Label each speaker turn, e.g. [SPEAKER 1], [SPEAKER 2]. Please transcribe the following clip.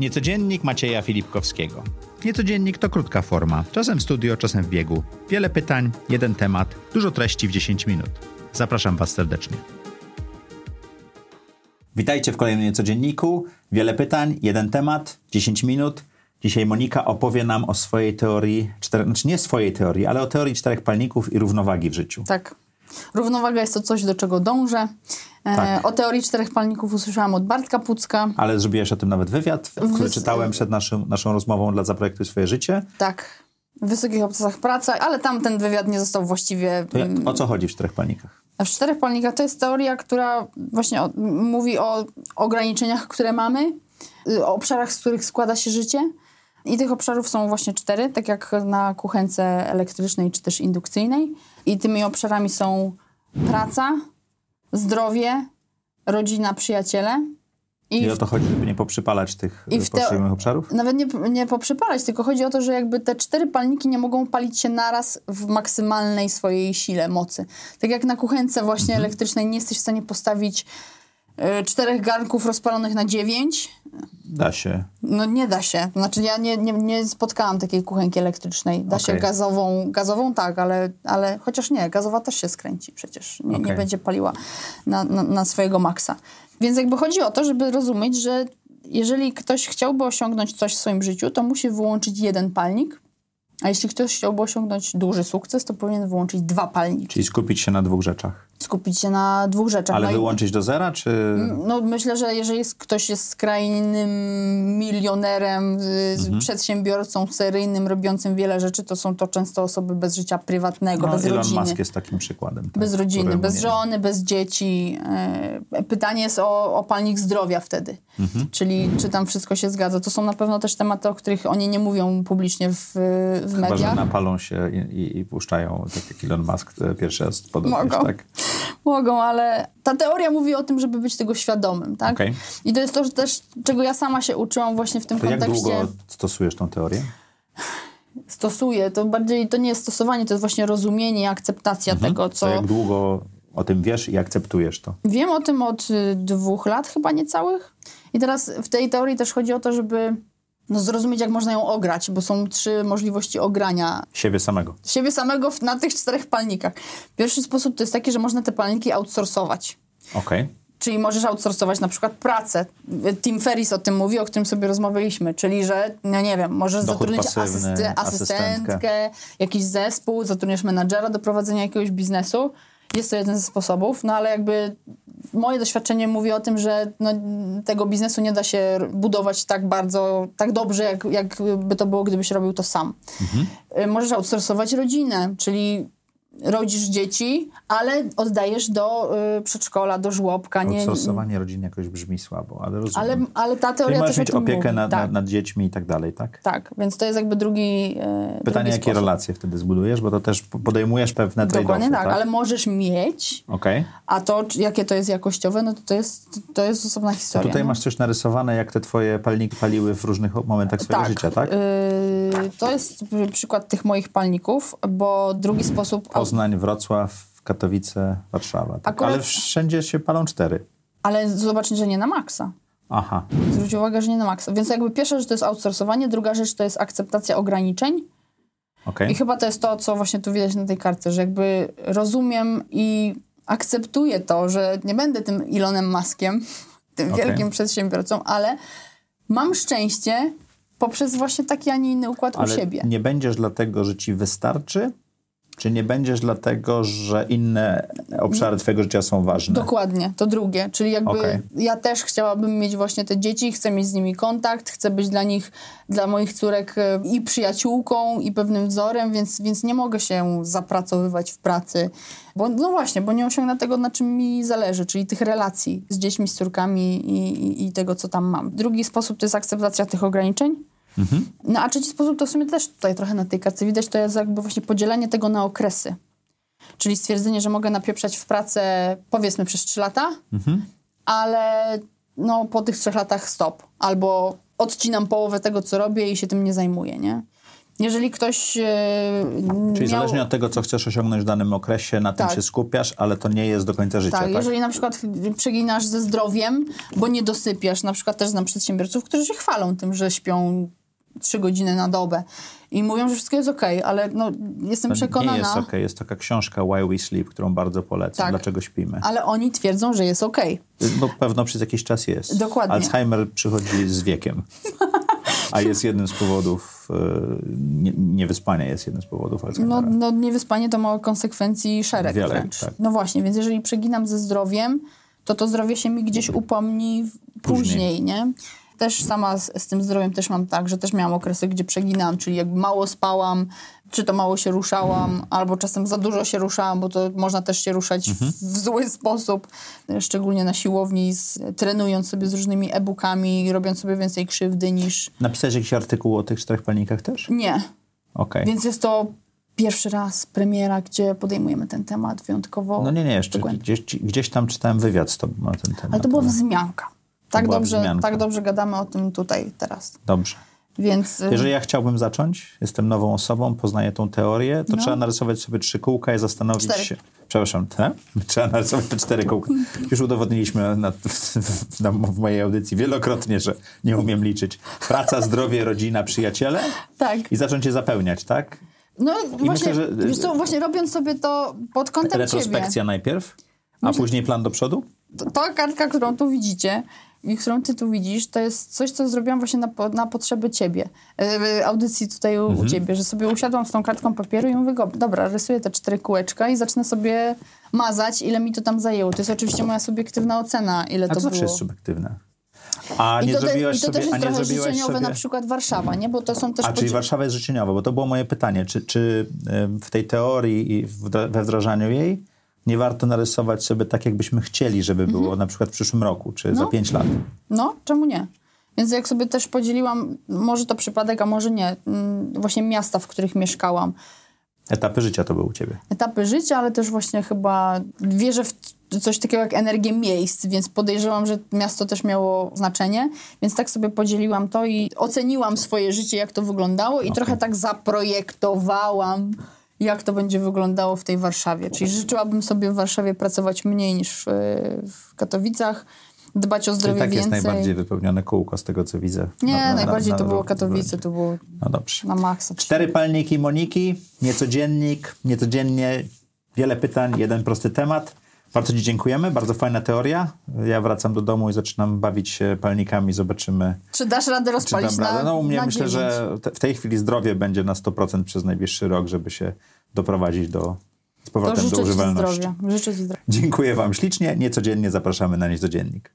[SPEAKER 1] Niecodziennik Macieja Filipkowskiego. Niecodziennik to krótka forma, czasem w studio, czasem w biegu. Wiele pytań, jeden temat, dużo treści w 10 minut. Zapraszam Was serdecznie. Witajcie w kolejnym Niecodzienniku. Wiele pytań, jeden temat, 10 minut. Dzisiaj Monika opowie nam o swojej teorii, czterech, znaczy nie swojej teorii, ale o teorii czterech palników i równowagi w życiu.
[SPEAKER 2] Tak. Równowaga jest to coś, do czego dążę. E,
[SPEAKER 1] Tak.
[SPEAKER 2] O teorii czterech palników usłyszałam od Bartka Pucka.
[SPEAKER 1] Ale zrobiłeś o tym nawet wywiad, który
[SPEAKER 2] Wys-
[SPEAKER 1] czytałem przed naszym, naszą rozmową dla Zaprojektuj Swoje Życie.
[SPEAKER 2] Tak. W wysokich obcasach pracy, ale tam ten wywiad nie został właściwie...
[SPEAKER 1] To
[SPEAKER 2] mm,
[SPEAKER 1] o co chodzi w czterech palnikach?
[SPEAKER 2] W czterech palnikach to jest teoria, która właśnie o, mówi o ograniczeniach, które mamy, y, o obszarach, z których składa się życie. I tych obszarów są właśnie cztery, tak jak na kuchence elektrycznej czy też indukcyjnej. I tymi obszarami są praca, zdrowie, rodzina, przyjaciele. I,
[SPEAKER 1] I o to chodzi, żeby nie poprzypalać tych poszczególnych obszarów?
[SPEAKER 2] nawet nie, nie poprzypalać, tylko chodzi o to, że jakby te cztery palniki nie mogą palić się naraz w maksymalnej swojej sile, mocy. Tak jak na kuchence właśnie elektrycznej nie jesteś w stanie postawić y, czterech garnków rozpalonych na dziewięć.
[SPEAKER 1] Da się.
[SPEAKER 2] No nie da się. Znaczy ja nie, nie, nie spotkałam takiej kuchenki elektrycznej. Da się
[SPEAKER 1] Okej.
[SPEAKER 2] gazową, gazową tak, ale, ale chociaż nie, gazowa też się skręci przecież. Nie, nie
[SPEAKER 1] Okej.
[SPEAKER 2] będzie paliła na, na, na swojego maksa. Więc jakby chodzi o to, żeby rozumieć, że jeżeli ktoś chciałby osiągnąć coś w swoim życiu, to musi wyłączyć jeden palnik, a jeśli ktoś chciałby osiągnąć duży sukces, to powinien wyłączyć dwa palniki.
[SPEAKER 1] Czyli skupić się na dwóch rzeczach.
[SPEAKER 2] Skupić się na dwóch rzeczach.
[SPEAKER 1] Ale
[SPEAKER 2] No i-
[SPEAKER 1] wyłączyć do zera, czy...
[SPEAKER 2] no myślę, że jeżeli jest, ktoś jest skrajnym milionerem, y,
[SPEAKER 1] Mhm.
[SPEAKER 2] przedsiębiorcą seryjnym, robiącym wiele rzeczy, to są to często osoby bez życia prywatnego,
[SPEAKER 1] No,
[SPEAKER 2] bez
[SPEAKER 1] Elon
[SPEAKER 2] rodziny.
[SPEAKER 1] Musk jest takim przykładem. tak,
[SPEAKER 2] Bez rodziny, bez żony, bez dzieci. E, Pytanie jest o, o palnik zdrowia wtedy.
[SPEAKER 1] Mhm.
[SPEAKER 2] Czyli czy tam wszystko się zgadza. To są na pewno też tematy, o których oni nie mówią publicznie w, w
[SPEAKER 1] Chyba, że
[SPEAKER 2] mediach.
[SPEAKER 1] napalą się i, i, i puszczają, tak jak Elon Musk pierwszy raz podobnież,
[SPEAKER 2] Mogą.
[SPEAKER 1] tak?
[SPEAKER 2] Mogą, ale ta teoria mówi o tym, żeby być tego świadomym, tak?
[SPEAKER 1] Okej.
[SPEAKER 2] I to jest to że też, czego ja sama się uczyłam właśnie w tym
[SPEAKER 1] To jak
[SPEAKER 2] kontekście.
[SPEAKER 1] długo stosujesz tą teorię?
[SPEAKER 2] Stosuję, to bardziej, to nie jest stosowanie, to jest właśnie rozumienie i akceptacja tego, co...
[SPEAKER 1] Mhm. To jak długo o tym wiesz i akceptujesz to?
[SPEAKER 2] Wiem o tym od y, dwóch lat chyba niecałych. I teraz w tej teorii też chodzi o to, żeby no, zrozumieć, jak można ją ograć, bo są trzy możliwości ogrania
[SPEAKER 1] Siebie samego.
[SPEAKER 2] siebie samego w, na tych czterech palnikach. Pierwszy sposób to jest taki, że można te palniki outsourcować.
[SPEAKER 1] Okej.
[SPEAKER 2] Czyli możesz outsourcować na przykład pracę. Tim Ferris o tym mówi, o którym sobie rozmawialiśmy. Czyli, że, no nie wiem, możesz
[SPEAKER 1] Dochód
[SPEAKER 2] zatrudnić
[SPEAKER 1] pasywny,
[SPEAKER 2] asysty-
[SPEAKER 1] asystentkę.
[SPEAKER 2] asystentkę, jakiś zespół, zatrudniasz menadżera do prowadzenia jakiegoś biznesu. Jest to jeden ze sposobów, no ale jakby moje doświadczenie mówi o tym, że no, tego biznesu nie da się budować tak bardzo, tak dobrze, jak, jak by to było, gdybyś robił to sam. Y, Możesz outsourcować rodzinę, czyli rodzisz dzieci, ale oddajesz do y, przedszkola, do żłobka. Nie,
[SPEAKER 1] Outsourcowanie rodzin jakoś brzmi słabo, ale rozumiem.
[SPEAKER 2] ale, ale ta
[SPEAKER 1] Czyli
[SPEAKER 2] teoria
[SPEAKER 1] możesz
[SPEAKER 2] też
[SPEAKER 1] mieć opiekę
[SPEAKER 2] mówi.
[SPEAKER 1] nad,
[SPEAKER 2] tak,
[SPEAKER 1] nad, nad dziećmi i tak dalej, tak?
[SPEAKER 2] tak, więc to jest jakby drugi e,
[SPEAKER 1] Pytanie,
[SPEAKER 2] drugi
[SPEAKER 1] jakie
[SPEAKER 2] sposób.
[SPEAKER 1] relacje wtedy zbudujesz, bo to też podejmujesz pewne
[SPEAKER 2] Dokładnie
[SPEAKER 1] trade-offy,
[SPEAKER 2] tak,
[SPEAKER 1] tak?
[SPEAKER 2] ale możesz mieć,
[SPEAKER 1] Okej.
[SPEAKER 2] a to, jakie to jest jakościowe, no to, to, jest, to jest osobna
[SPEAKER 1] To
[SPEAKER 2] historia.
[SPEAKER 1] tutaj
[SPEAKER 2] no.
[SPEAKER 1] masz coś narysowane, jak te twoje palniki paliły w różnych momentach swojego życia, tak?
[SPEAKER 2] y, to jest przy- przykład tych moich palników, bo drugi sposób...
[SPEAKER 1] Poznań, Wrocław, Katowice, Warszawa. Tak?
[SPEAKER 2] Akurat-
[SPEAKER 1] Ale wszędzie się palą cztery.
[SPEAKER 2] Ale zobacz, że nie na maksa.
[SPEAKER 1] Aha.
[SPEAKER 2] Zwróć uwagę, że nie na maksa. Więc jakby pierwsza rzecz to jest outsourcowanie, druga rzecz to jest akceptacja ograniczeń.
[SPEAKER 1] Okej.
[SPEAKER 2] I chyba to jest to, co właśnie tu widać na tej kartce, że jakby rozumiem i akceptuję to, że nie będę tym Elonem Muskiem, tym
[SPEAKER 1] Okej.
[SPEAKER 2] wielkim przedsiębiorcą, ale mam szczęście poprzez właśnie taki, a nie inny układ u
[SPEAKER 1] Ale
[SPEAKER 2] siebie.
[SPEAKER 1] nie będziesz dlatego, że ci wystarczy? Czy nie będziesz dlatego, że inne obszary twojego życia są ważne?
[SPEAKER 2] Dokładnie, to drugie. Czyli jakby
[SPEAKER 1] Okej.
[SPEAKER 2] ja też chciałabym mieć właśnie te dzieci, chcę mieć z nimi kontakt, chcę być dla nich, dla moich córek e, i przyjaciółką, i pewnym wzorem, więc, więc nie mogę się zapracowywać w pracy. Bo, no właśnie, bo nie osiągnę tego, na czym mi zależy, czyli tych relacji z dziećmi, z córkami i, i, i tego, co tam mam. Drugi sposób to jest akceptacja tych ograniczeń. No a trzeci sposób to w sumie też tutaj trochę na tej kartce widać, to jest jakby właśnie podzielenie tego na okresy. Czyli stwierdzenie, że mogę napieprzać w pracę powiedzmy przez 3 lata, ale no, po tych trzech latach stop. Albo odcinam połowę tego, co robię i się tym nie zajmuję, nie? Jeżeli ktoś e,
[SPEAKER 1] Czyli
[SPEAKER 2] miał...
[SPEAKER 1] zależnie od tego, co chcesz osiągnąć w danym okresie, na tym
[SPEAKER 2] Tak.
[SPEAKER 1] się skupiasz, ale to nie jest do końca życia,
[SPEAKER 2] Tak,
[SPEAKER 1] tak?
[SPEAKER 2] jeżeli na przykład przeginasz ze zdrowiem, bo nie dosypiasz, na przykład też znam przedsiębiorców, którzy się chwalą tym, że śpią trzy godziny na dobę i mówią, że wszystko jest okej, ale no, jestem
[SPEAKER 1] To
[SPEAKER 2] przekonana,
[SPEAKER 1] Nie jest okej. Jest taka książka Why We Sleep, którą bardzo polecam.
[SPEAKER 2] Tak.
[SPEAKER 1] Dlaczego śpimy?
[SPEAKER 2] ale oni twierdzą, że jest okej.
[SPEAKER 1] Bo pewno przez jakiś czas jest.
[SPEAKER 2] Dokładnie.
[SPEAKER 1] Alzheimer przychodzi z wiekiem. A jest jednym z powodów, e, nie, niewyspania jest jednym z powodów
[SPEAKER 2] No,
[SPEAKER 1] Alzheimera.
[SPEAKER 2] no niewyspanie to ma konsekwencji szereg
[SPEAKER 1] Wiele,
[SPEAKER 2] wręcz.
[SPEAKER 1] tak.
[SPEAKER 2] No właśnie, więc jeżeli przeginam ze zdrowiem, to to zdrowie się mi gdzieś upomni w- później, nie? Też sama z, z tym zdrowiem też mam tak, że też miałam okresy, gdzie przeginałam, czyli jakby mało spałam, czy to mało się ruszałam, albo czasem za dużo się ruszałam, bo to można też się ruszać
[SPEAKER 1] Mhm.
[SPEAKER 2] w, w zły sposób, szczególnie na siłowni, z, trenując sobie z różnymi e-bookami, robiąc sobie więcej krzywdy niż...
[SPEAKER 1] Napisałeś jakiś artykuł o tych czterech palnikach też?
[SPEAKER 2] Nie,
[SPEAKER 1] Okej.
[SPEAKER 2] Więc jest to pierwszy raz premiera, gdzie podejmujemy ten temat wyjątkowo.
[SPEAKER 1] No nie, nie, jeszcze gdzieś, gdzieś tam czytałem wywiad z tobą na ten temat.
[SPEAKER 2] Ale to była wzmianka. Tak dobrze,
[SPEAKER 1] wzmianka.
[SPEAKER 2] tak dobrze gadamy o tym tutaj teraz.
[SPEAKER 1] Dobrze.
[SPEAKER 2] Więc y,
[SPEAKER 1] Jeżeli ja chciałbym zacząć, jestem nową osobą, poznaję tą teorię, to
[SPEAKER 2] No.
[SPEAKER 1] trzeba narysować sobie trzy kółka i zastanowić
[SPEAKER 2] Cztery.
[SPEAKER 1] się. Przepraszam, te? Trzeba narysować te cztery kółka. Już udowodniliśmy na, na, w mojej audycji wielokrotnie, że nie umiem liczyć. Praca, zdrowie, rodzina, przyjaciele
[SPEAKER 2] tak.
[SPEAKER 1] i zacząć je zapełniać, tak?
[SPEAKER 2] No właśnie,
[SPEAKER 1] myślę, że-
[SPEAKER 2] wiesz co, właśnie robiąc sobie to pod kątem ciebie.
[SPEAKER 1] Retrospekcja najpierw, a później plan do przodu?
[SPEAKER 2] To, ta kartka, którą tu widzicie i którą ty tu widzisz, to jest coś, co zrobiłam właśnie na, po- na potrzeby ciebie. E, audycji tutaj u,
[SPEAKER 1] Mhm.
[SPEAKER 2] ciebie, że sobie usiadłam z tą kartką papieru i mówię, dobra, rysuję te cztery kółeczka i zacznę sobie mazać, ile mi to tam zajęło. To jest oczywiście moja subiektywna ocena, ile
[SPEAKER 1] A
[SPEAKER 2] to
[SPEAKER 1] to zawsze
[SPEAKER 2] było.
[SPEAKER 1] jest subiektywne. A
[SPEAKER 2] I
[SPEAKER 1] nie
[SPEAKER 2] to, te,
[SPEAKER 1] zrobiłaś
[SPEAKER 2] I to
[SPEAKER 1] sobie,
[SPEAKER 2] też
[SPEAKER 1] a
[SPEAKER 2] jest
[SPEAKER 1] nie
[SPEAKER 2] trochę życzeniowe,
[SPEAKER 1] sobie...
[SPEAKER 2] na przykład Warszawa, nie? Bo to są też...
[SPEAKER 1] A, czyli Warszawa jest życzeniowa, bo to było moje pytanie. Czy, czy w tej teorii i we wdrażaniu jej nie warto narysować sobie tak, jakbyśmy chcieli, żeby było na przykład w przyszłym roku, czy za
[SPEAKER 2] Mhm. No.
[SPEAKER 1] pięć lat?
[SPEAKER 2] No, czemu nie? Więc jak sobie też podzieliłam, może to przypadek, a może nie, mm, właśnie miasta, w których mieszkałam.
[SPEAKER 1] Etapy życia to były u ciebie.
[SPEAKER 2] Etapy życia, ale też właśnie chyba wierzę w coś takiego jak energię miejsc, więc podejrzewam, że miasto też miało znaczenie. Więc tak sobie podzieliłam to i oceniłam swoje życie, jak to wyglądało i trochę tak zaprojektowałam, jak to będzie wyglądało w tej Warszawie. Czyli życzyłabym sobie w Warszawie pracować mniej niż w, w Katowicach, dbać o
[SPEAKER 1] Czyli
[SPEAKER 2] zdrowie
[SPEAKER 1] tak jest
[SPEAKER 2] więcej.
[SPEAKER 1] najbardziej wypełnione kółko z tego, co widzę.
[SPEAKER 2] Nie,
[SPEAKER 1] Na- na-
[SPEAKER 2] najbardziej
[SPEAKER 1] na-
[SPEAKER 2] to było Katowice, to było
[SPEAKER 1] No dobrze.
[SPEAKER 2] na maksa.
[SPEAKER 1] Cztery palniki Moniki, niecodziennik, niecodziennie, wiele pytań, jeden prosty temat. Bardzo Ci dziękujemy, bardzo fajna teoria. Ja wracam do domu i zaczynam bawić się palnikami, zobaczymy,
[SPEAKER 2] Czy dasz radę
[SPEAKER 1] czy
[SPEAKER 2] rozpalić
[SPEAKER 1] dam radę. No u mnie myślę,
[SPEAKER 2] 9?
[SPEAKER 1] że te, w tej chwili zdrowie będzie na 100% przez najbliższy rok, żeby się doprowadzić do, z powrotem do
[SPEAKER 2] życzę Ci
[SPEAKER 1] używalności.
[SPEAKER 2] zdrowia. Życzę Ci zdrowia.
[SPEAKER 1] Dziękuję Wam ślicznie. Niecodziennie zapraszamy na Niecodziennik.